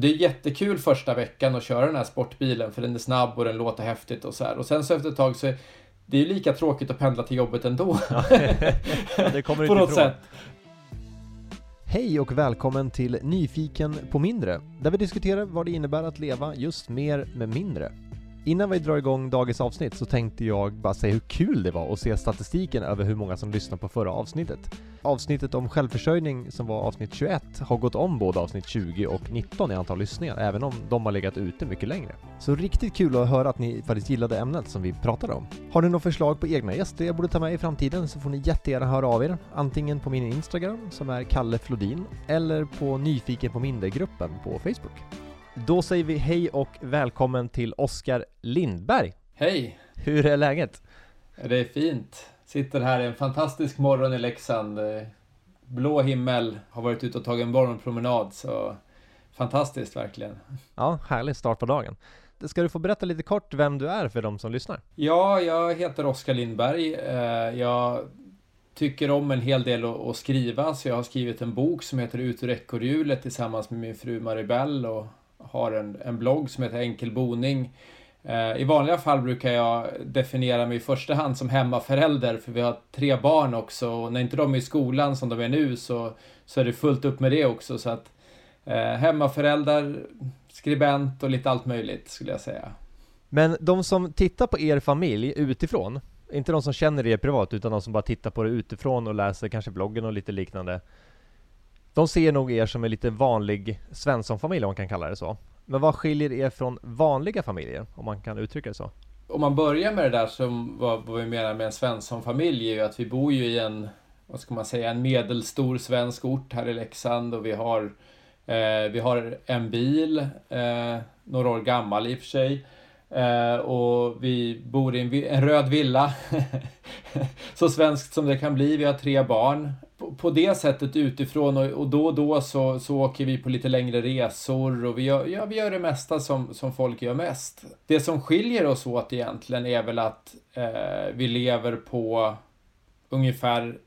Och det är jättekul första veckan att köra den här sportbilen för den är snabb och den låter häftigt och så här. Och sen så efter ett tag så är det är lika tråkigt att pendla till jobbet ändå. Ja, det kommer På något ifrån. sätt. Hej och välkommen till Nyfiken på mindre, där vi diskuterar vad det innebär att leva just mer med mindre. Innan vi drar igång dagens avsnitt så tänkte jag bara säga hur kul det var att se statistiken över hur många som lyssnade på förra avsnittet. Avsnittet om självförsörjning som var avsnitt 21 har gått om både avsnitt 20 och 19 i antal lyssningar, även om de har legat ute mycket längre. Så riktigt kul att höra att ni faktiskt gillade ämnet som vi pratade om. Har ni några förslag på egna gäster jag borde ta med i framtiden så får ni jättegärna höra av er, antingen på min Instagram som är Kalle Flodin eller på Nyfiken på mindre-gruppen på Facebook. Då säger vi hej och välkommen till Oskar Lindberg. Hej! Hur är läget? Det är fint. Sitter här en fantastisk morgon i Leksand. Blå himmel, har varit ute och tagit en morgonpromenad, så fantastiskt verkligen. Ja, härlig start på dagen. Ska du få berätta lite kort vem du är för de som lyssnar? Ja, jag heter Oskar Lindberg. Eh, jag tycker om en hel del att skriva, så jag har skrivit en bok som heter Ut ur ekorrhjulet tillsammans med min fru Maribel och har en, en blogg som heter Enkel boning. Eh, I vanliga fall brukar jag definiera mig i första hand som hemmaförälder för vi har tre barn också och när inte de är i skolan som de är nu så, så är det fullt upp med det också så att eh, hemmaförälder, skribent och lite allt möjligt skulle jag säga. Men de som tittar på er familj utifrån, inte de som känner er privat utan de som bara tittar på det utifrån och läser kanske bloggen och lite liknande de ser nog er som en lite vanlig Svenssonfamilj om man kan kalla det så. Men vad skiljer er från vanliga familjer, om man kan uttrycka det så? Om man börjar med det där som vad, vad vi menar med en Svenssonfamilj är ju att vi bor ju i en, vad ska man säga, en medelstor svensk ort här i Leksand och vi har, eh, vi har en bil, eh, några år gammal i och för sig. Eh, och vi bor i en, en röd villa. så svenskt som det kan bli. Vi har tre barn på, det sättet utifrån och, och, då och då så, så åker vi på lite längre resor och vi gör, ja, vi gör det mesta som, som folk gör mest. Det som skiljer oss åt egentligen är väl att eh, vi lever på ungefär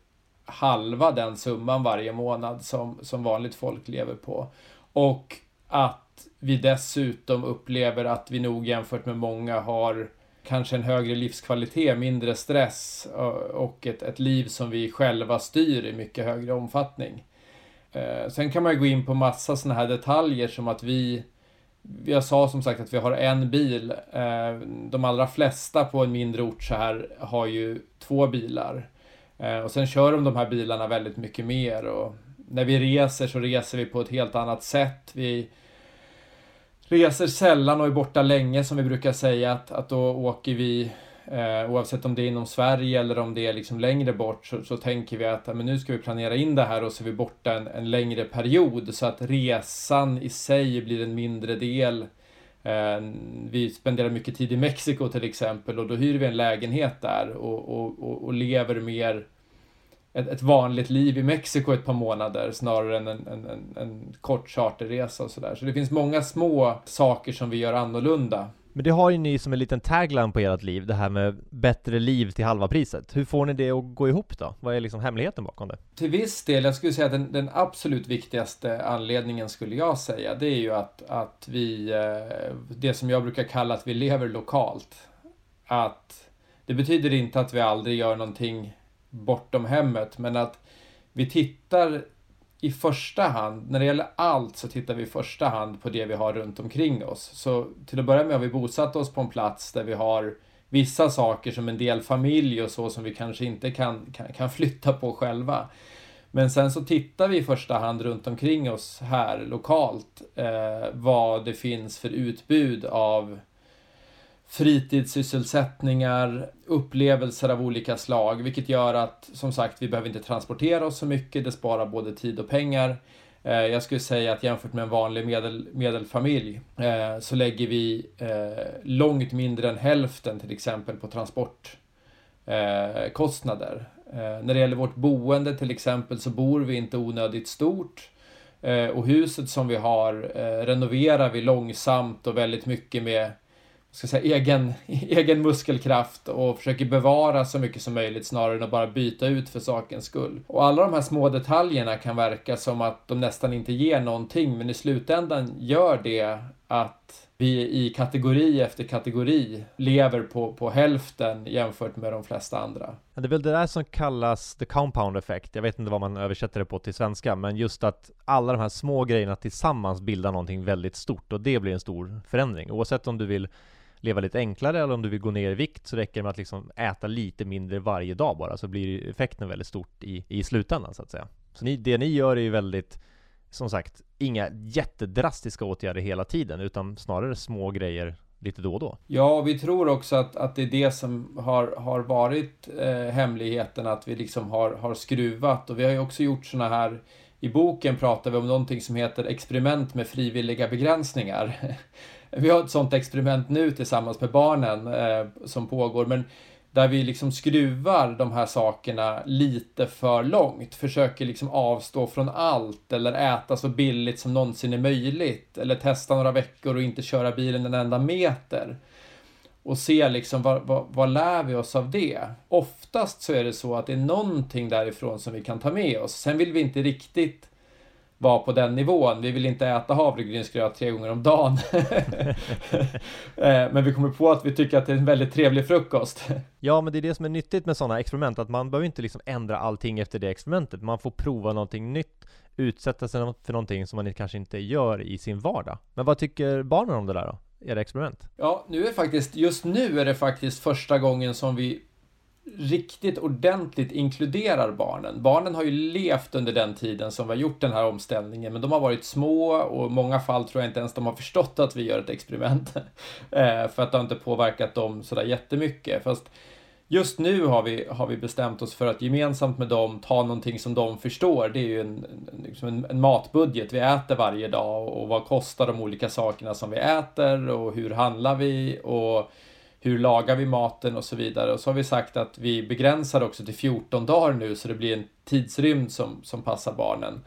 halva den summan varje månad som, som vanligt folk lever på. Och att vi dessutom upplever att vi nog jämfört med många har kanske en högre livskvalitet, mindre stress och ett, ett liv som vi själva styr i mycket högre omfattning. Eh, sen kan man ju gå in på massa sådana här detaljer som att vi jag sa som sagt att vi har en bil. Eh, de allra flesta på en mindre ort så här har ju två bilar. Eh, och sen kör de de här bilarna väldigt mycket mer och när vi reser så reser vi på ett helt annat sätt. Vi reser sällan och är borta länge som vi brukar säga att, att då åker vi eh, oavsett om det är inom Sverige eller om det är liksom längre bort så, så tänker vi att men nu ska vi planera in det här och så är vi borta en, en längre period så att resan i sig blir en mindre del. Eh, vi spenderar mycket tid i Mexiko till exempel och då hyr vi en lägenhet där och, och, och, och lever mer ett, ett, vanligt liv i Mexiko ett par månader snarare än en, en, en, en kort charterresa och sådär. Så det finns många små saker som vi gör annorlunda. Men det har ju ni som en liten tagline på ert liv, det här med bättre liv till halva priset. Hur får ni det att gå ihop då? Vad är liksom hemligheten bakom det? Till viss del, jag skulle säga att den, den absolut viktigaste anledningen skulle jag säga, det är ju att, att vi, eh, det som jag brukar kalla att vi lever lokalt. Att det betyder inte att vi aldrig gör någonting bortom hemmet, men att vi tittar i första hand, när det gäller allt så tittar vi i första hand på det vi har runt omkring oss. Så till att börja med har vi bosatt oss på en plats där vi har vissa saker som en del familj och så som vi kanske inte kan, kan, kan flytta på själva. Men sen så tittar vi i första hand runt omkring oss här lokalt eh, vad det finns för utbud av fritidssysselsättningar, upplevelser av olika slag, vilket gör att som sagt, vi behöver inte transportera oss så mycket. Det sparar både tid och pengar. Eh, jag skulle säga att jämfört med en vanlig medel, medelfamilj eh, så lägger vi eh, långt mindre än hälften till exempel på transportkostnader. När det gäller vårt boende till exempel så bor vi inte onödigt stort och huset som vi har renoverar vi långsamt och väldigt mycket med ska säga, egen, egen muskelkraft och försöker bevara så mycket som möjligt snarare än att bara byta ut för sakens skull. Och alla de här små detaljerna kan verka som att de nästan inte ger någonting, men i slutändan gör det att vi i kategori efter kategori lever på, på hälften jämfört med de flesta andra. Det är väl det där som kallas the compound effect. Jag vet inte vad man översätter det på till svenska, men just att alla de här små grejerna tillsammans bildar någonting väldigt stort och det blir en stor förändring. Oavsett om du vill leva lite enklare eller om du vill gå ner i vikt så räcker det med att liksom äta lite mindre varje dag bara så blir effekten väldigt stort i, i slutändan så att säga. Så ni, det ni gör är ju väldigt, som sagt, inga jättedrastiska åtgärder hela tiden utan snarare små grejer lite då och då. Ja, vi tror också att, att det är det som har, har varit eh, hemligheten, att vi liksom har, har skruvat och vi har ju också gjort sådana här i boken pratar vi om någonting som heter experiment med frivilliga begränsningar. Vi har ett sånt experiment nu tillsammans med barnen eh, som pågår, men där vi liksom skruvar de här sakerna lite för långt. Försöker liksom avstå från allt eller äta så billigt som någonsin är möjligt. Eller testa några veckor och inte köra bilen en enda meter. Och se liksom vad, vad, vad lär vi oss av det? Oftast så är det så att det är någonting därifrån som vi kan ta med oss. Sen vill vi inte riktigt vara på den nivån. Vi vill inte äta havregrynsgröt tre gånger om dagen. Eh, men vi kommer på att vi tycker att det är en väldigt trevlig frukost. Ja, men det är det som är nyttigt med sådana experiment, att man behöver inte liksom ändra allting efter det experimentet. Man får prova någonting nytt, utsätta sig för någonting som man kanske inte gör i sin vardag. Men vad tycker barnen om det där då? Era experiment? Ja, nu är faktiskt, just nu är det faktiskt första gången som vi riktigt ordentligt inkluderar barnen. Barnen har ju levt under den tiden som vi har gjort den här omställningen, men de har varit små och i många fall tror jag inte ens de har förstått att vi gör ett experiment. Eh, för att det har inte påverkat dem sådär jättemycket. Fast just nu har vi, har vi bestämt oss för att gemensamt med dem ta någonting som de förstår. Det är ju en, liksom en, en matbudget vi äter varje dag och vad kostar de olika sakerna som vi äter och hur handlar vi och hur lagar vi maten och så vidare. Och så har vi sagt att vi begränsar också till 14 dagar nu så det blir en tidsrymd som, som passar barnen.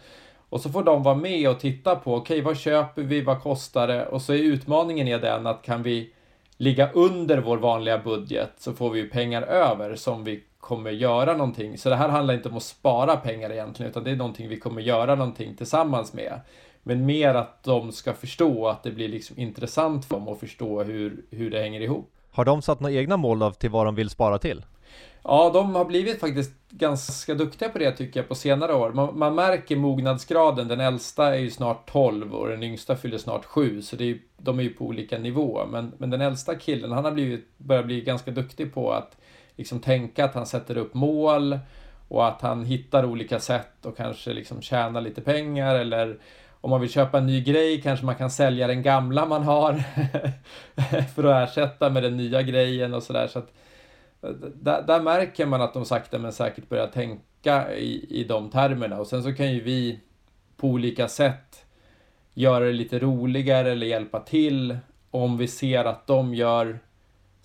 Och så får de vara med och titta på, okej okay, vad köper vi, vad kostar det? Och så är utmaningen är den att kan vi ligga under vår vanliga budget så får vi ju pengar över som vi kommer göra någonting. Så det här handlar inte om att spara pengar egentligen, utan det är någonting vi kommer göra någonting tillsammans med. Men mer att de ska förstå att det blir liksom intressant för dem att förstå hur, hur det hänger ihop. Har de satt några egna mål av till vad de vill spara till? Ja, de har blivit faktiskt ganska duktiga på det tycker jag på senare år. Man, man märker mognadsgraden. Den äldsta är ju snart 12 och den yngsta fyller snart 7, så det är, de är ju på olika nivå. Men, men den äldsta killen, han har blivit, börjat bli ganska duktig på att liksom tänka att han sätter upp mål och att han hittar olika sätt och kanske liksom tjänar lite pengar eller om man vill köpa en ny grej kanske man kan sälja den gamla man har för att ersätta med den nya grejen och sådär. Så, eh, där, där, märker man att de sakta men säkert börjar tänka i, i de termerna och sen så kan ju vi på olika sätt göra det lite roligare eller hjälpa till om vi ser att de gör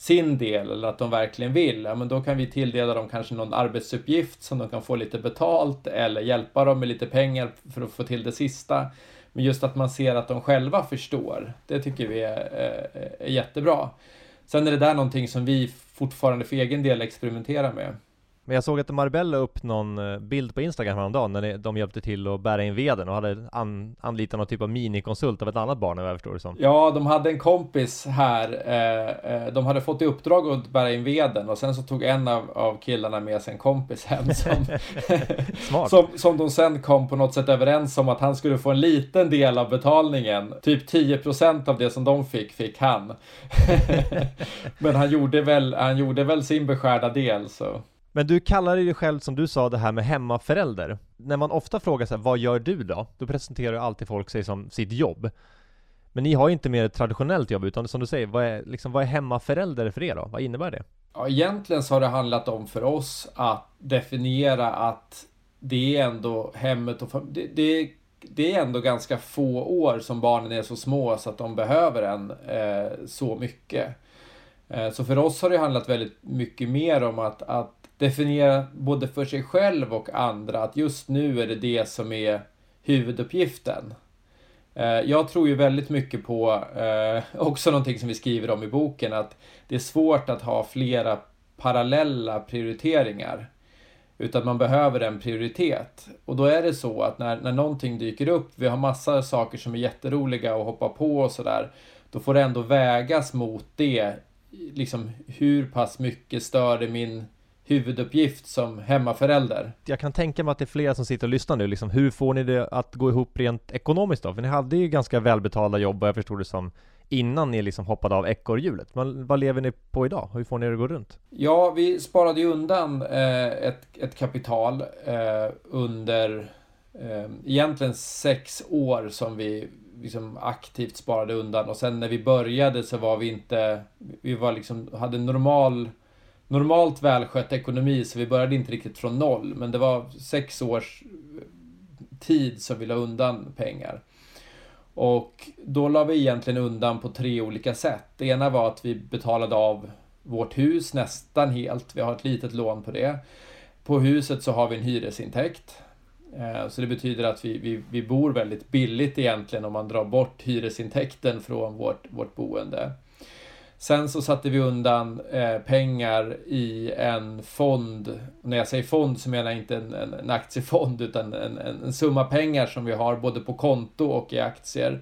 sin del eller att de verkligen vill, ja men då kan vi tilldela dem kanske någon arbetsuppgift som de kan få lite betalt eller hjälpa dem med lite pengar för att få till det sista. Men just att man ser att de själva förstår, det tycker vi är, är, är jättebra. Sen är det där någonting som vi fortfarande för egen del experimenterar med. Men jag såg att Marbella upp någon eh, bild på Instagram häromdagen när de hjälpte till att bära in veden och hade an, anlitat någon typ av minikonsult av ett annat barn vad jag förstår det som. Ja, de hade en kompis här. Eh, eh, de hade fått i uppdrag att bära in veden och sen så tog en av, av killarna med sig en kompis hem som, som, som de sen kom på något sätt överens om att han skulle få en liten del av betalningen. Typ 10% av det som de fick, fick han. Men han gjorde väl, han gjorde väl sin beskärda del så. Men du kallar dig själv, som du sa, det här med hemmaförälder. När man ofta frågar sig vad gör du då? Då presenterar ju alltid folk sig som sitt jobb. Men ni har ju inte mer ett traditionellt jobb, utan som du säger, vad är, liksom, vad är hemmaförälder för er då? Vad innebär det? Ja, egentligen så har det handlat om för oss att definiera att det är ändå hemmet och det, det, det är ändå ganska få år som barnen är så små så att de behöver en eh, så mycket. Eh, så för oss har det handlat väldigt mycket mer om att, att definiera både för sig själv och andra att just nu är det det som är huvuduppgiften. Eh, jag tror ju väldigt mycket på, eh, också någonting som vi skriver om i boken, att det är svårt att ha flera parallella prioriteringar. Utan man behöver en prioritet. Och då är det så att när, när någonting dyker upp, vi har massa saker som är jätteroliga att hoppa på och sådär, då får det ändå vägas mot det. Liksom hur pass mycket stör det min huvuduppgift som hemmaförälder. Jag kan tänka mig att det är flera som sitter och lyssnar nu, liksom, hur får ni det att gå ihop rent ekonomiskt då? För ni hade ju ganska välbetalda jobb vad jag förstod det som innan ni liksom hoppade av ekorrhjulet. Men vad lever ni på idag? Hur får ni det att gå runt? Ja, vi sparade ju undan eh, ett, ett kapital eh, under eh, egentligen sex år som vi liksom aktivt sparade undan och sen när vi började så var vi inte, vi var liksom, hade normal normalt välskött ekonomi så vi började inte riktigt från noll. Men det var sex års eh, tid som vi la undan pengar. Och då la vi egentligen undan på tre olika sätt. Det ena var att vi betalade av vårt hus nästan helt. Vi har ett litet lån på det. På huset så har vi en hyresintäkt. Eh, så det betyder att vi, vi, vi bor väldigt billigt egentligen om man drar bort hyresintäkten från vårt, vårt boende. Sen så satte vi undan eh, pengar i en fond. när jag säger fond så menar jag inte en, en, en aktiefond utan en, en, en, summa pengar som vi har både på konto och i aktier.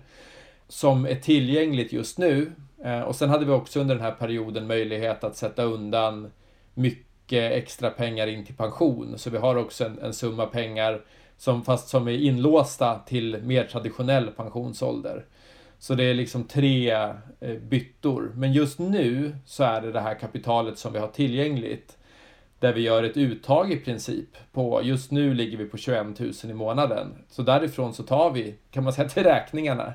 Som är tillgängligt just nu. Eh, och sen hade vi också under den här perioden möjlighet att sätta undan mycket extra pengar in till pension. Så vi har också en, en summa pengar som fast som är inlåsta till mer traditionell pensionsålder. Så det är liksom tre eh, byttor. Men just nu så är det det här kapitalet som vi har tillgängligt. Där vi gör ett uttag i princip. På, just nu ligger vi på 21 000 i månaden. Så därifrån så tar vi, kan man säga, till räkningarna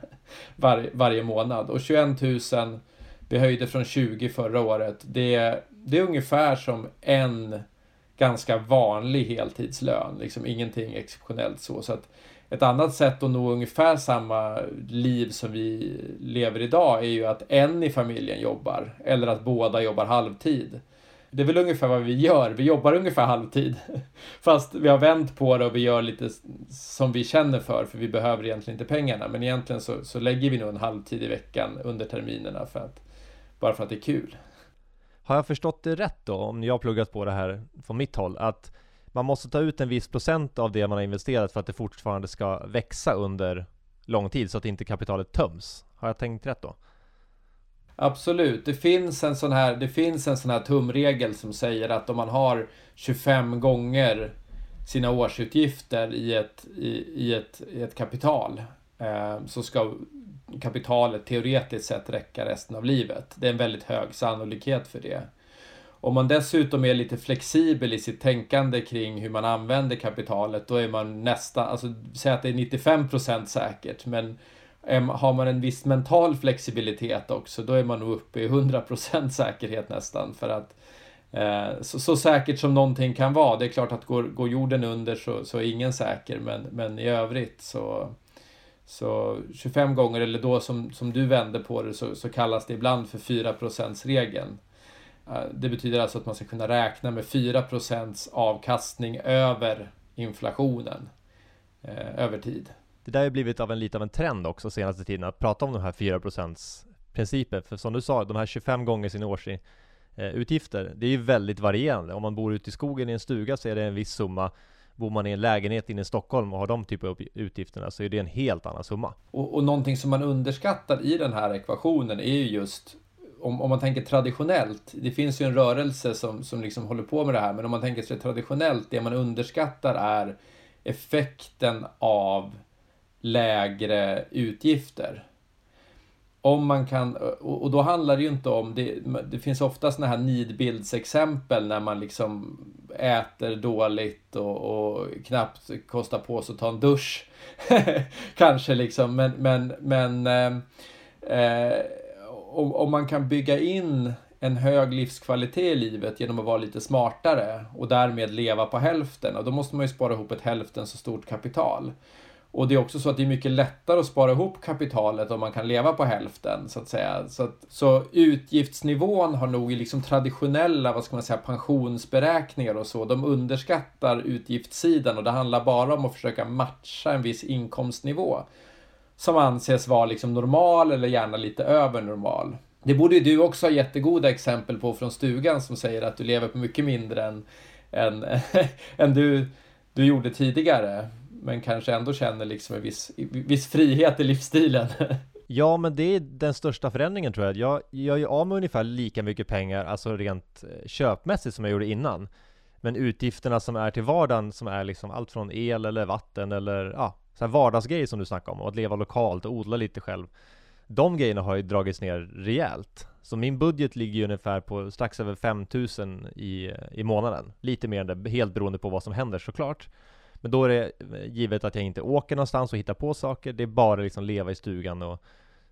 var, varje månad. Och 21 000, vi höjde från 20 förra året. Det, det är ungefär som en ganska vanlig heltidslön. Liksom ingenting exceptionellt så. så att ett annat sätt att nå ungefär samma liv som vi lever idag är ju att en i familjen jobbar eller att båda jobbar halvtid. Det är väl ungefär vad vi gör. Vi jobbar ungefär halvtid. Fast vi har vänt på det och vi gör lite som vi känner för, för vi behöver egentligen inte pengarna. Men egentligen så, så lägger vi nog en halvtid i veckan under terminerna för att, bara för att det är kul. Har jag förstått det rätt då, om jag har pluggat på det här från mitt håll, att man måste ta ut en viss procent av det man har investerat för att det fortfarande ska växa under lång tid så att inte kapitalet töms. Har jag tänkt rätt då? Absolut, det finns en sån här, det finns en sån här tumregel som säger att om man har 25 gånger sina årsutgifter i ett, i, i ett, i ett kapital eh, så ska kapitalet teoretiskt sett räcka resten av livet. Det är en väldigt hög sannolikhet för det. Om man dessutom är lite flexibel i sitt tänkande kring hur man använder kapitalet, då är man nästan, alltså säg att det är 95% säkert, men har man en viss mental flexibilitet också, då är man nog uppe i 100% säkerhet nästan. För att eh, så, så, säkert som någonting kan vara. Det är klart att går, går jorden under så, så är ingen säker, men, men i övrigt så så 25 gånger, eller då som, som du vände på det, så, så kallas det ibland för 4 regeln Eh, det betyder alltså att man ska kunna räkna med 4% avkastning över inflationen eh, över tid. Det där har blivit av en lite av en trend också senaste tiden att prata om de här 4% principen. För som du sa, de här 25 gånger sin årsutgifter, det är ju väldigt varierande. Om man bor ute i skogen i en stuga så är det en viss summa. Bor man i en lägenhet inne i Stockholm och har de typer av utgifterna så är det en helt annan summa. Och, och någonting som man underskattar i den här ekvationen är ju just om, om man tänker traditionellt, det finns ju en rörelse som, som liksom håller på med det här, men om man tänker sig traditionellt, det man underskattar är effekten av lägre utgifter. Om man kan, och då handlar det ju inte om, det, det finns ofta sådana här nidbildsexempel när man liksom äter dåligt och, och knappt kostar på sig att ta en dusch. Kanske liksom, men, men, men eh, eh om, om man kan bygga in en hög livskvalitet i livet genom att vara lite smartare och därmed leva på hälften. Och då måste man ju spara ihop ett hälften så stort kapital. Och det är också så att det är mycket lättare att spara ihop kapitalet om man kan leva på hälften, så att säga. Så, att, så utgiftsnivån har nog i liksom traditionella, vad ska man säga, pensionsberäkningar och så, de underskattar utgiftssidan och det handlar bara om att försöka matcha en viss inkomstnivå som anses vara liksom normal eller gärna lite över normal. Det borde ju du också ha jättegoda exempel på från stugan som säger att du lever på mycket mindre än, än, än du, du gjorde tidigare. Men kanske ändå känner liksom en viss, viss frihet i livsstilen. Ja, men det är den största förändringen tror jag. Jag gör ju av med ungefär lika mycket pengar, alltså rent eh, köpmässigt som jag gjorde innan. Men utgifterna som är till vardagen, som är liksom allt från el eller vatten eller ja, så här vardagsgrejer som du snackar om, och att leva lokalt och odla lite själv. De grejerna har ju dragits ner rejält. Så min budget ligger ju ungefär på strax över 5000 i, i månaden. Lite mer än det, helt beroende på vad som händer såklart. Men då är det eh, givet att jag inte åker någonstans och hittar på saker. Det är bara liksom leva i stugan och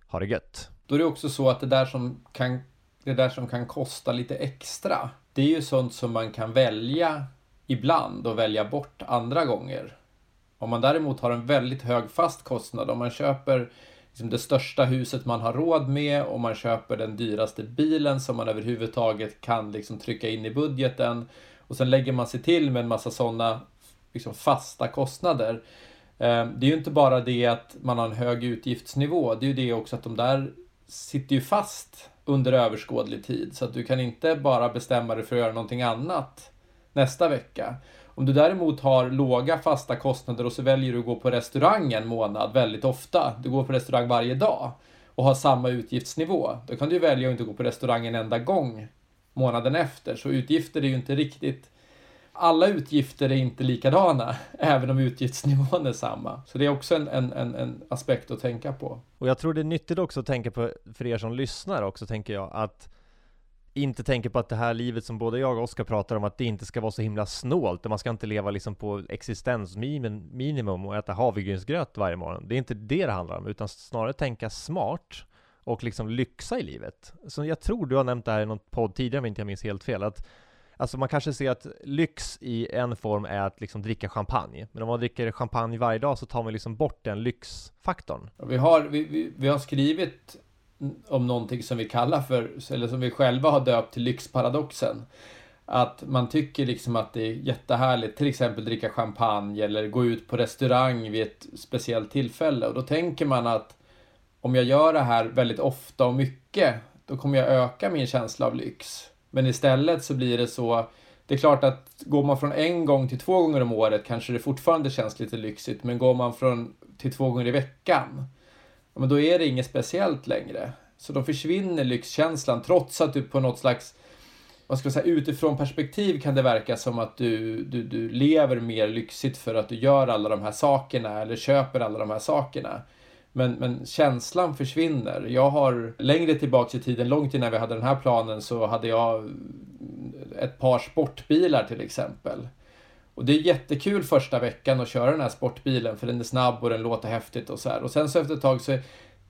ha det gött. Då är det också så att det där som kan, det där som kan kosta lite extra, det är ju sånt som man kan välja ibland och välja bort andra gånger. Om man däremot har en väldigt hög fast kostnad, om man köper liksom det största huset man har råd med, om man köper den dyraste bilen som man överhuvudtaget kan liksom trycka in i budgeten och sen lägger man sig till med en massa sådana liksom fasta kostnader. Eh, det är ju inte bara det att man har en hög utgiftsnivå, det är ju det också att de där sitter ju fast under överskådlig tid. Så att du kan inte bara bestämma dig för att göra någonting annat nästa vecka. Om du däremot har låga fasta kostnader och så väljer du att gå på restaurang en månad väldigt ofta, du går på restaurang varje dag och har samma utgiftsnivå, då kan du välja att inte gå på restaurang en enda gång månaden efter. Så utgifter är ju inte riktigt alla utgifter är inte likadana, även om utgiftsnivån är samma. Så det är också en, en, en, en, aspekt att tänka på. Och jag tror det är nyttigt också att tänka på, för er som lyssnar också, tänker jag, att inte tänker på att det här livet som både jag och Oskar pratar om, att det inte ska vara så himla snålt, och man ska inte leva liksom på existensminimum och äta havregrynsgröt varje morgon. Det är inte det det handlar om, utan snarare tänka smart och liksom lyxa i livet. Så jag tror du har nämnt det här i någon podd tidigare, om inte jag minns helt fel, att Alltså man kanske ser att lyx i en form är att liksom dricka champagne. Men om man dricker champagne varje dag så tar man liksom bort den lyxfaktorn. Vi har, vi, vi, vi har skrivit om någonting som vi kallar för, eller som vi själva har döpt till lyxparadoxen. Att man tycker liksom att det är jättehärligt, till exempel dricka champagne eller gå ut på restaurang vid ett speciellt tillfälle. Och då tänker man att om jag gör det här väldigt ofta och mycket, då kommer jag öka min känsla av lyx. Men istället så blir det så, det är klart att går man från en gång till två gånger om året kanske det fortfarande känns lite lyxigt, men går man från till två gånger i veckan, men då är det inget speciellt längre. Så då försvinner lyxkänslan trots att du på något slags vad ska jag säga, utifrån perspektiv kan det verka som att du, du, du lever mer lyxigt för att du gör alla de här sakerna eller köper alla de här sakerna. Men, men känslan försvinner. Jag har längre tillbaks i tiden, långt innan vi hade den här planen, så hade jag ett par sportbilar till exempel. Och det är jättekul första veckan att köra den här sportbilen för den är snabb och den låter häftigt och så här. Och sen så efter ett tag så är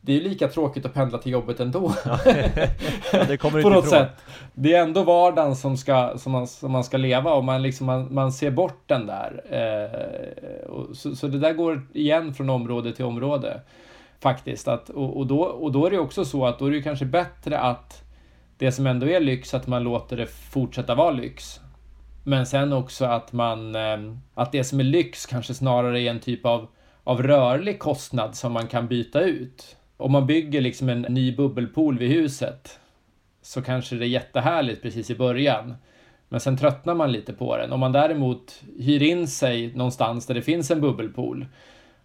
det är lika tråkigt att pendla till jobbet ändå. Ja, det kommer På något ifrån. sätt. Det är ändå vardagen som, ska, som, man, som man ska leva och man, liksom, man, man ser bort den där. Eh, så, så det där går igen från område till område. Faktiskt. Att, och, och, då, och då är det också så att då är det kanske bättre att det som ändå är lyx, att man låter det fortsätta vara lyx. Men sen också att man, eh, att det som är lyx kanske snarare är en typ av, av rörlig kostnad som man kan byta ut. Om man bygger liksom en ny bubbelpool vid huset så kanske det är jättehärligt precis i början. Men sen tröttnar man lite på den. Om man däremot hyr in sig någonstans där det finns en bubbelpool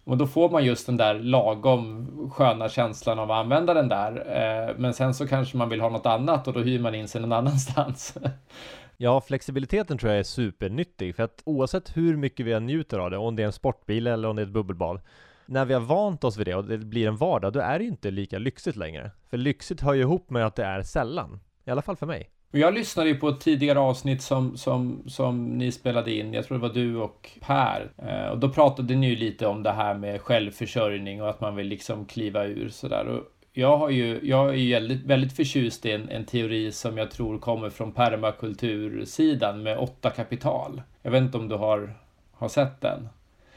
och då får man just den där lagom sköna känslan av att använda den där. Eh, men sen så kanske man vill ha något annat och då hyr man in sig någon annanstans. Ja, flexibiliteten tror jag är supernyttig för att oavsett hur mycket vi än njuter av det, om det är en sportbil eller om det är ett bubbelbad, när vi har vant oss vid det och det blir en vardag, då är det ju inte lika lyxigt längre. För lyxigt hör ju ihop med att det är sällan. I alla fall för mig. Jag lyssnade ju på ett tidigare avsnitt som, som, som ni spelade in, jag tror det var du och Per. Eh, och då pratade ni ju lite om det här med självförsörjning och att man vill liksom kliva ur sådär. Och jag, har ju, jag är ju väldigt, väldigt förtjust i en, en teori som jag tror kommer från permakultursidan med åtta kapital. Jag vet inte om du har, har sett den?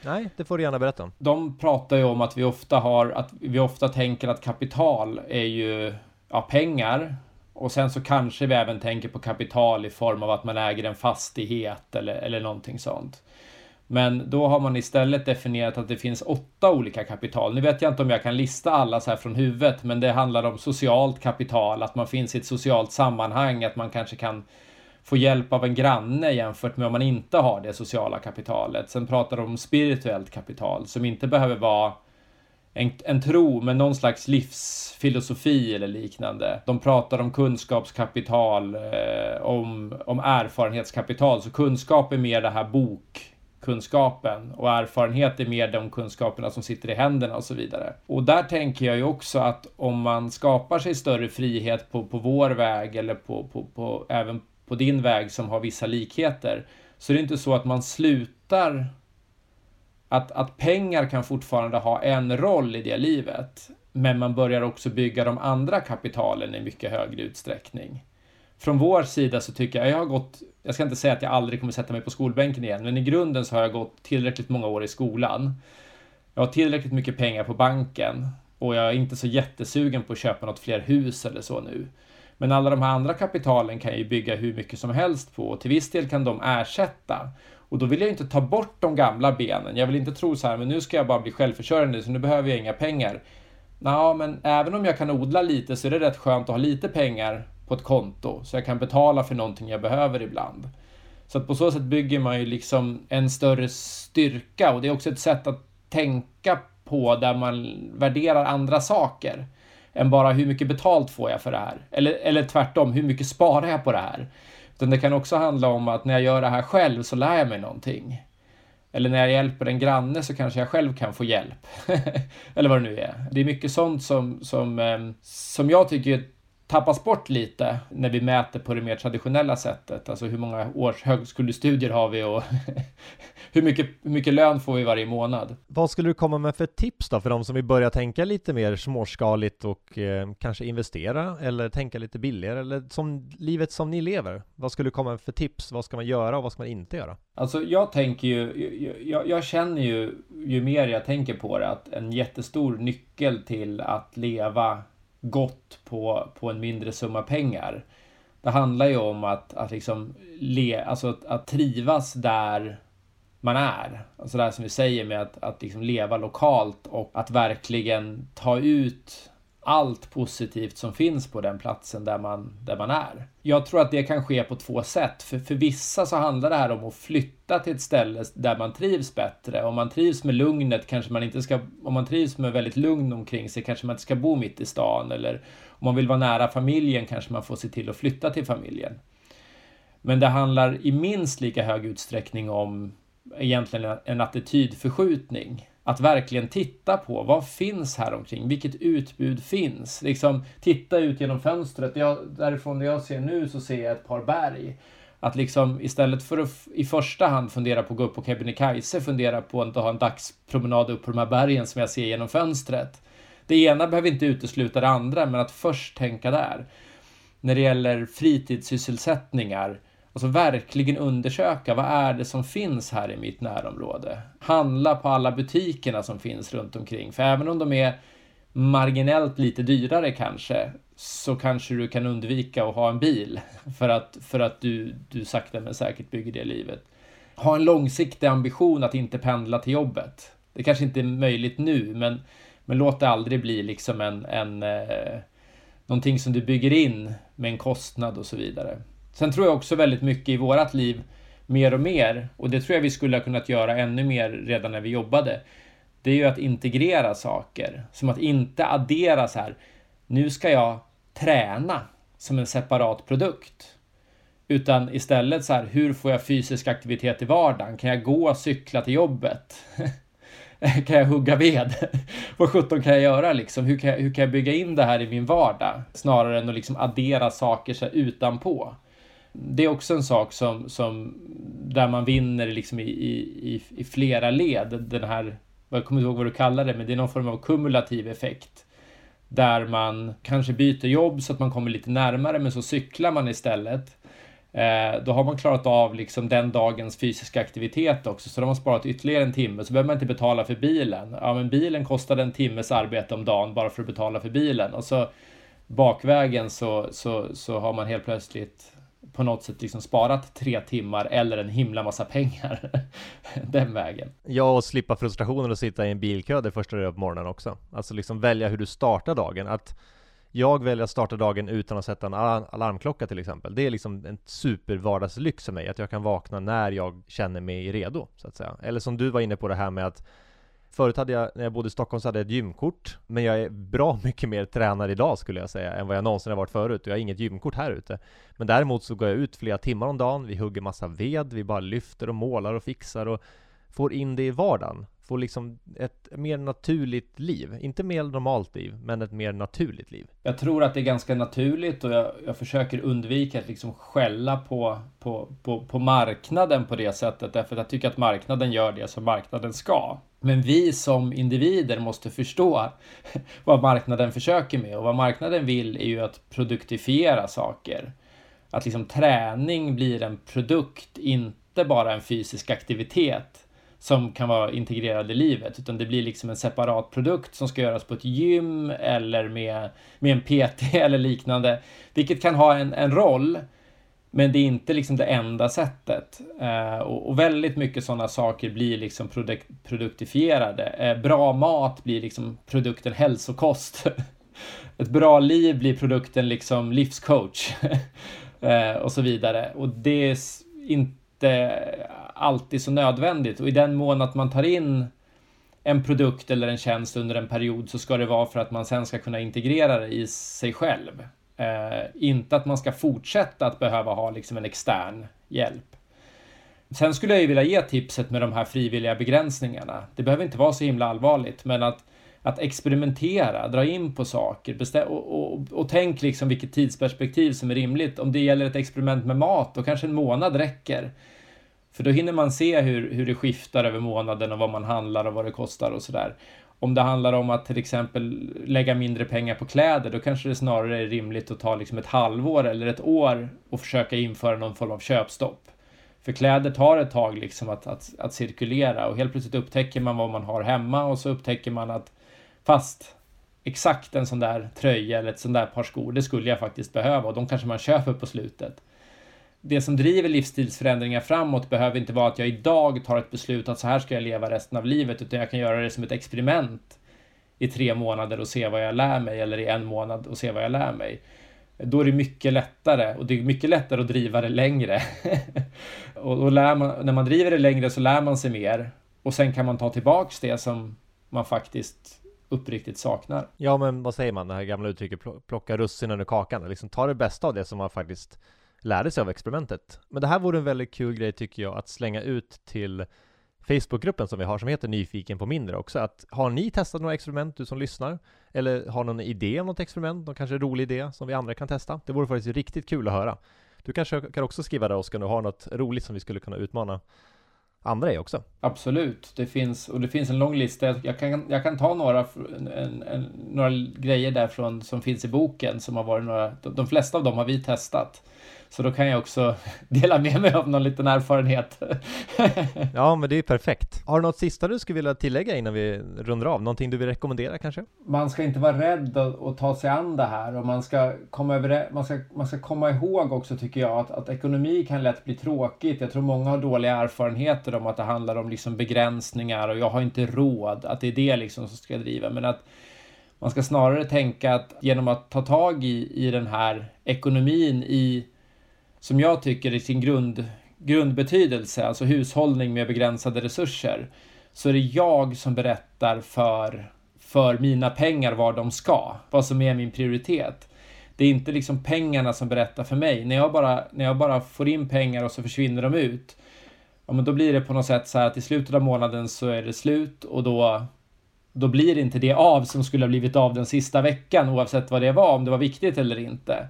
Nej, det får du gärna berätta om. De pratar ju om att vi ofta har, att vi ofta tänker att kapital är ju ja, pengar och sen så kanske vi även tänker på kapital i form av att man äger en fastighet eller, eller någonting sånt. Men då har man istället definierat att det finns åtta olika kapital. Nu vet jag inte om jag kan lista alla så här från huvudet, men det handlar om socialt kapital, att man finns i ett socialt sammanhang, att man kanske kan få hjälp av en granne jämfört med om man inte har det sociala kapitalet. Sen pratar de om spirituellt kapital som inte behöver vara en, en tro men någon slags livsfilosofi eller liknande. De pratar om kunskapskapital, eh, om, om erfarenhetskapital. Så kunskap är mer det här bok, kunskapen och erfarenhet är mer de kunskaperna som sitter i händerna och så vidare. Och där tänker jag ju också att om man skapar sig större frihet på, på vår väg eller på, på, på även på din väg som har vissa likheter så är det inte så att man slutar att, att pengar kan fortfarande ha en roll i det livet. Men man börjar också bygga de andra kapitalen i mycket högre utsträckning. Från vår sida så tycker jag, jag har gått, jag ska inte säga att jag aldrig kommer sätta mig på skolbänken igen, men i grunden så har jag gått tillräckligt många år i skolan. Jag har tillräckligt mycket pengar på banken och jag är inte så jättesugen på att köpa något fler hus eller så nu. Men alla de här andra kapitalen kan jag ju bygga hur mycket som helst på och till viss del kan de ersätta. Och då vill jag inte ta bort de gamla benen. Jag vill inte tro så här, men nu ska jag bara bli självförsörjande så nu behöver jag inga pengar. Ja, men även om jag kan odla lite så är det rätt skönt att ha lite pengar på ett konto så jag kan betala för någonting jag behöver ibland. Så att på så sätt bygger man ju liksom en större styrka och det är också ett sätt att tänka på där man värderar andra saker än bara hur mycket betalt får jag för det här? Eller, eller tvärtom, hur mycket sparar jag på det här? Utan det kan också handla om att när jag gör det här själv så lär jag mig någonting. Eller när jag hjälper en granne så kanske jag själv kan få hjälp. Eller vad det nu är. Det är mycket sånt som, som, eh, som jag tycker tappas bort lite när vi mäter på det mer traditionella sättet. Alltså hur många års högskolestudier har vi och hur, mycket, hur mycket lön får vi varje månad? Vad skulle du komma med för tips då för de som vill börja tänka lite mer småskaligt och eh, kanske investera eller tänka lite billigare eller som livet som ni lever? Vad skulle du komma med för tips? Vad ska man göra och vad ska man inte göra? Alltså jag tänker ju, jag, jag känner ju ju mer jag tänker på det att en jättestor nyckel till att leva gott på, på en mindre summa pengar. Det handlar ju om att, att, liksom le, alltså att, att trivas där man är. Alltså det här som vi säger med att, att liksom leva lokalt och att verkligen ta ut allt positivt som finns på den platsen där man, där man är. Jag tror att det kan ske på två sätt. För, för vissa så handlar det här om att flytta till ett ställe där man trivs bättre. Om man trivs med lugnet kanske man inte ska, om man trivs med väldigt lugn omkring sig kanske man inte ska bo mitt i stan. Eller om man vill vara nära familjen kanske man får se till att flytta till familjen. Men det handlar i minst lika hög utsträckning om egentligen en attitydförskjutning att verkligen titta på vad finns här omkring? Vilket utbud finns? Liksom titta ut genom fönstret. Jag, därifrån där jag ser nu så ser jag ett par berg. Att liksom istället för att i första hand fundera på att gå upp på Kebnekaise fundera på att ha en dagspromenad upp på de här bergen som jag ser genom fönstret. Det ena behöver inte utesluta det andra, men att först tänka där. När det gäller fritidssysselsättningar Alltså verkligen undersöka vad är det som finns här i mitt närområde. Handla på alla butikerna som finns runt omkring. För även om de är marginellt lite dyrare kanske så kanske du kan undvika att ha en bil för att, för att du, du sakta men säkert bygger det livet. Ha en långsiktig ambition att inte pendla till jobbet. Det kanske inte är möjligt nu, men, men låt det aldrig bli liksom en, en eh, någonting som du bygger in med en kostnad och så vidare. Sen tror jag också väldigt mycket i vårat liv, mer och mer, och det tror jag vi skulle ha kunnat göra ännu mer redan när vi jobbade, det är ju att integrera saker. Som att inte addera så här, nu ska jag träna som en separat produkt. Utan istället så här, hur får jag fysisk aktivitet i vardagen? Kan jag gå och cykla till jobbet? kan jag hugga ved? Vad sjutton kan jag göra liksom? Hur kan jag, hur kan jag bygga in det här i min vardag? Snarare än att liksom addera saker så utanpå det är också en sak som, som där man vinner liksom i, i, i flera led. Den här, jag kommer inte ihåg vad du kallar det, men det är någon form av kumulativ effekt. Där man kanske byter jobb så att man kommer lite närmare, men så cyklar man istället. Eh, då har man klarat av liksom den dagens fysiska aktivitet också, så då har man sparat ytterligare en timme, så behöver man inte betala för bilen. Ja, men bilen kostade en timmes arbete om dagen bara för att betala för bilen. Och så bakvägen så, så, så har man helt plötsligt på något sätt liksom sparat tre timmar eller en himla massa pengar den vägen. Ja, och slippa frustrationen att sitta i en bilkö det första du gör på morgonen också. Alltså liksom välja hur du startar dagen. Att jag väljer att starta dagen utan att sätta en alarmklocka till exempel. Det är liksom en supervardagslyx för mig, att jag kan vakna när jag känner mig redo, så att säga. Eller som du var inne på det här med att Förut hade jag, när jag bodde i Stockholm så hade jag ett gymkort Men jag är bra mycket mer tränare idag skulle jag säga än vad jag någonsin har varit förut och jag har inget gymkort här ute. Men däremot så går jag ut flera timmar om dagen, vi hugger massa ved, vi bara lyfter och målar och fixar och får in det i vardagen. Får liksom ett mer naturligt liv, inte mer normalt liv, men ett mer naturligt liv. Jag tror att det är ganska naturligt och jag, jag försöker undvika att liksom skälla på, på, på, på marknaden på det sättet därför att jag tycker att marknaden gör det som marknaden ska. Men vi som individer måste förstå vad marknaden försöker med och vad marknaden vill är ju att produktifiera saker. Att liksom träning blir en produkt, inte bara en fysisk aktivitet som kan vara integrerad i livet, utan det blir liksom en separat produkt som ska göras på ett gym eller med, med en PT eller liknande, vilket kan ha en, en roll. Men det är inte liksom det enda sättet. Eh, och, och, väldigt mycket sådana saker blir liksom produk produktifierade. Eh, bra mat blir liksom produkten hälsokost. Ett bra liv blir produkten liksom livscoach. eh, och så vidare. Och det är inte alltid så nödvändigt. Och i den mån att man tar in en produkt eller en tjänst under en period så ska det vara för att man sen ska kunna integrera det i sig själv. Eh, inte att man ska fortsätta att behöva ha liksom en extern hjälp. Sen skulle jag ju vilja ge tipset med de här frivilliga begränsningarna. Det behöver inte vara så himla allvarligt, men att, att experimentera, dra in på saker och, och, och tänk liksom vilket tidsperspektiv som är rimligt. Om det gäller ett experiment med mat, då kanske en månad räcker. För då hinner man se hur, hur det skiftar över månaden och vad man handlar och vad det kostar och sådär. Om det handlar om att till exempel lägga mindre pengar på kläder, då kanske det snarare är rimligt att ta liksom ett halvår eller ett år och försöka införa någon form av köpstopp. För kläder tar ett tag liksom att, att, att cirkulera och helt plötsligt upptäcker man vad man har hemma och så upptäcker man att fast exakt en sån där tröja eller ett sån där par skor, det skulle jag faktiskt behöva och de kanske man köper på slutet det som driver livsstilsförändringar framåt behöver inte vara att jag idag tar ett beslut att så här ska jag leva resten av livet, utan jag kan göra det som ett experiment i tre månader och se vad jag lär mig, eller i en månad och se vad jag lär mig. Då är det mycket lättare och det är mycket lättare att driva det längre. och, och lär man, när man driver det längre så lär man sig mer och sen kan man ta tillbaks det som man faktiskt uppriktigt saknar. Ja, men vad säger man, det här gamla uttrycket plocka russinen ur kakan, liksom ta det bästa av det som man faktiskt lärde sig av experimentet. Men det här vore en väldigt kul grej tycker jag att slänga ut till Facebookgruppen som vi har som heter Nyfiken på mindre också. Att har ni testat några experiment, du som lyssnar? Eller har någon idé om något experiment, någon kanske rolig idé som vi andra kan testa? Det vore faktiskt riktigt kul att höra. Du kanske kan också skriva där Oskar, om du har något roligt som vi skulle kunna utmana andra i också. Absolut, det finns och det finns en lång lista. Jag kan, jag kan ta några, en, en, några grejer därifrån som finns i boken som har varit några. De, de flesta av dem har vi testat. Så då kan jag också dela med mig av någon liten erfarenhet. ja, men det är perfekt. Har du något sista du skulle vilja tillägga innan vi rundar av? Någonting du vill rekommendera kanske? Man ska inte vara rädd att, ta sig an det här och man ska komma, över, man ska, man ska komma ihåg också tycker jag att, att ekonomi kan lätt bli tråkigt. Jag tror många har dåliga erfarenheter om att det handlar om liksom begränsningar och jag har inte råd, att det är det liksom som ska driva. Men att man ska snarare tänka att genom att ta tag i, i den här ekonomin i som jag tycker i sin grund, grundbetydelse, alltså hushållning med begränsade resurser, så är det jag som berättar för, för mina pengar var de ska, vad som är min prioritet. Det är inte liksom pengarna som berättar för mig. När jag bara, när jag bara får in pengar och så försvinner de ut, ja, men då blir det på något sätt så här att i slutet av månaden så är det slut och då, då blir inte det av som skulle ha blivit av den sista veckan oavsett vad det var, om det var viktigt eller inte.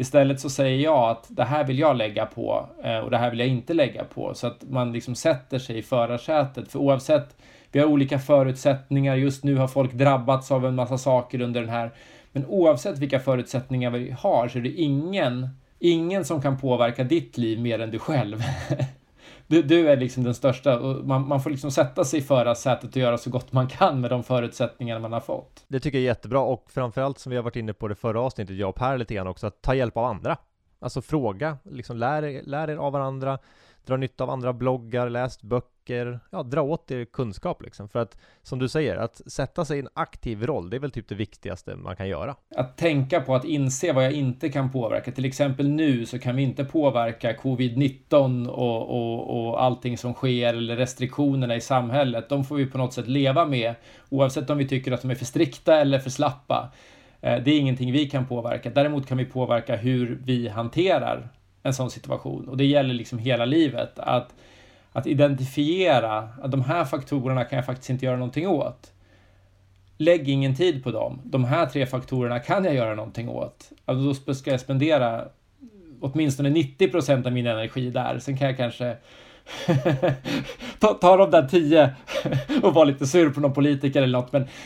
Istället så säger jag att det här vill jag lägga på eh, och det här vill jag inte lägga på så att man liksom sätter sig i förarsätet. För oavsett, vi har olika förutsättningar. Just nu har folk drabbats av en massa saker under den här. Men oavsett vilka förutsättningar vi har så är det ingen, ingen som kan påverka ditt liv mer än du själv. du, du är liksom den största och man, man får liksom sätta sig i förarsätet och göra så gott man kan med de förutsättningar man har fått. Det tycker jag är jättebra och framförallt som vi har varit inne på det förra avsnittet, jag och Per lite grann också, att ta hjälp av andra. Alltså fråga, liksom lär, lär er av varandra, dra nytta av andra bloggar, läst böcker, ja, dra åt er kunskap liksom. För att, som du säger, att sätta sig i en aktiv roll, det är väl typ det viktigaste man kan göra. Att tänka på att inse vad jag inte kan påverka. Till exempel nu så kan vi inte påverka covid-19 och, och, och allting som sker eller restriktionerna i samhället. De får vi på något sätt leva med, oavsett om vi tycker att de är för strikta eller för slappa. Eh, det är ingenting vi kan påverka. Däremot kan vi påverka hur vi hanterar en sån situation och det gäller liksom hela livet. Att, att identifiera att de här faktorerna kan jag faktiskt inte göra någonting åt. Lägg ingen tid på dem. De här tre faktorerna kan jag göra någonting åt. Alltså då ska jag spendera åtminstone 90 procent av min energi där. Sen kan jag kanske ta, ta de där tio och vara lite sur på någon politiker eller något. Men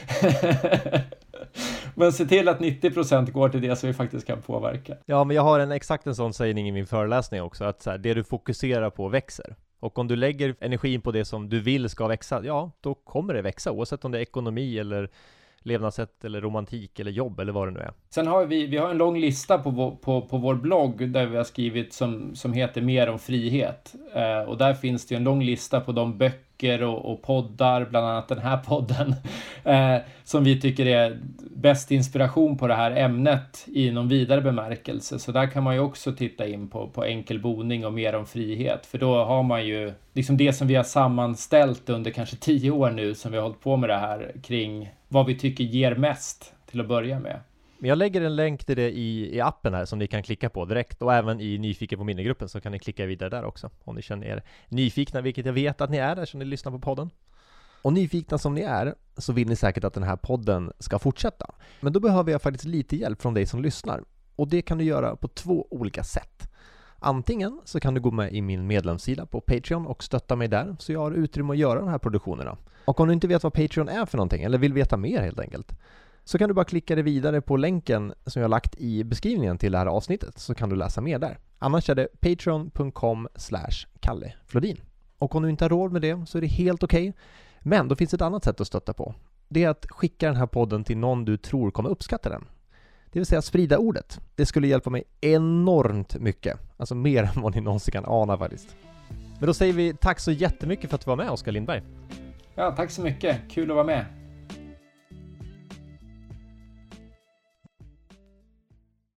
Men se till att 90 procent går till det som vi faktiskt kan påverka. Ja, men jag har en exakt en sån sägning i min föreläsning också, att så här, det du fokuserar på växer. Och om du lägger energin på det som du vill ska växa, ja, då kommer det växa, oavsett om det är ekonomi eller levnadssätt eller romantik eller jobb eller vad det nu är. Sen har vi, vi har en lång lista på, vår, på, på vår blogg där vi har skrivit som, som heter Mer om frihet. Eh, och där finns det en lång lista på de böcker och, och poddar, bland annat den här podden, eh, som vi tycker är bäst inspiration på det här ämnet i någon vidare bemärkelse. Så där kan man ju också titta in på, på enkel boning och mer om frihet, för då har man ju liksom det som vi har sammanställt under kanske tio år nu som vi har hållit på med det här kring vad vi tycker ger mest till att börja med. Men jag lägger en länk till det i, i appen här som ni kan klicka på direkt och även i Nyfiken på minnegruppen så kan ni klicka vidare där också om ni känner er nyfikna, vilket jag vet att ni är eftersom ni lyssnar på podden. Och nyfikna som ni är så vill ni säkert att den här podden ska fortsätta. Men då behöver jag faktiskt lite hjälp från dig som lyssnar. Och det kan du göra på två olika sätt. Antingen så kan du gå med i min medlemssida på Patreon och stötta mig där så jag har utrymme att göra de här produktionerna. Och om du inte vet vad Patreon är för någonting, eller vill veta mer helt enkelt, så kan du bara klicka dig vidare på länken som jag lagt i beskrivningen till det här avsnittet så kan du läsa mer där. Annars är det patreon.com kalleflodin. Och om du inte har råd med det så är det helt okej. Okay. Men då finns det ett annat sätt att stötta på. Det är att skicka den här podden till någon du tror kommer uppskatta den. Det vill säga sprida ordet. Det skulle hjälpa mig enormt mycket. Alltså mer än vad ni någonsin kan ana faktiskt. Men då säger vi tack så jättemycket för att du var med Oskar Lindberg. Ja, tack så mycket. Kul att vara med.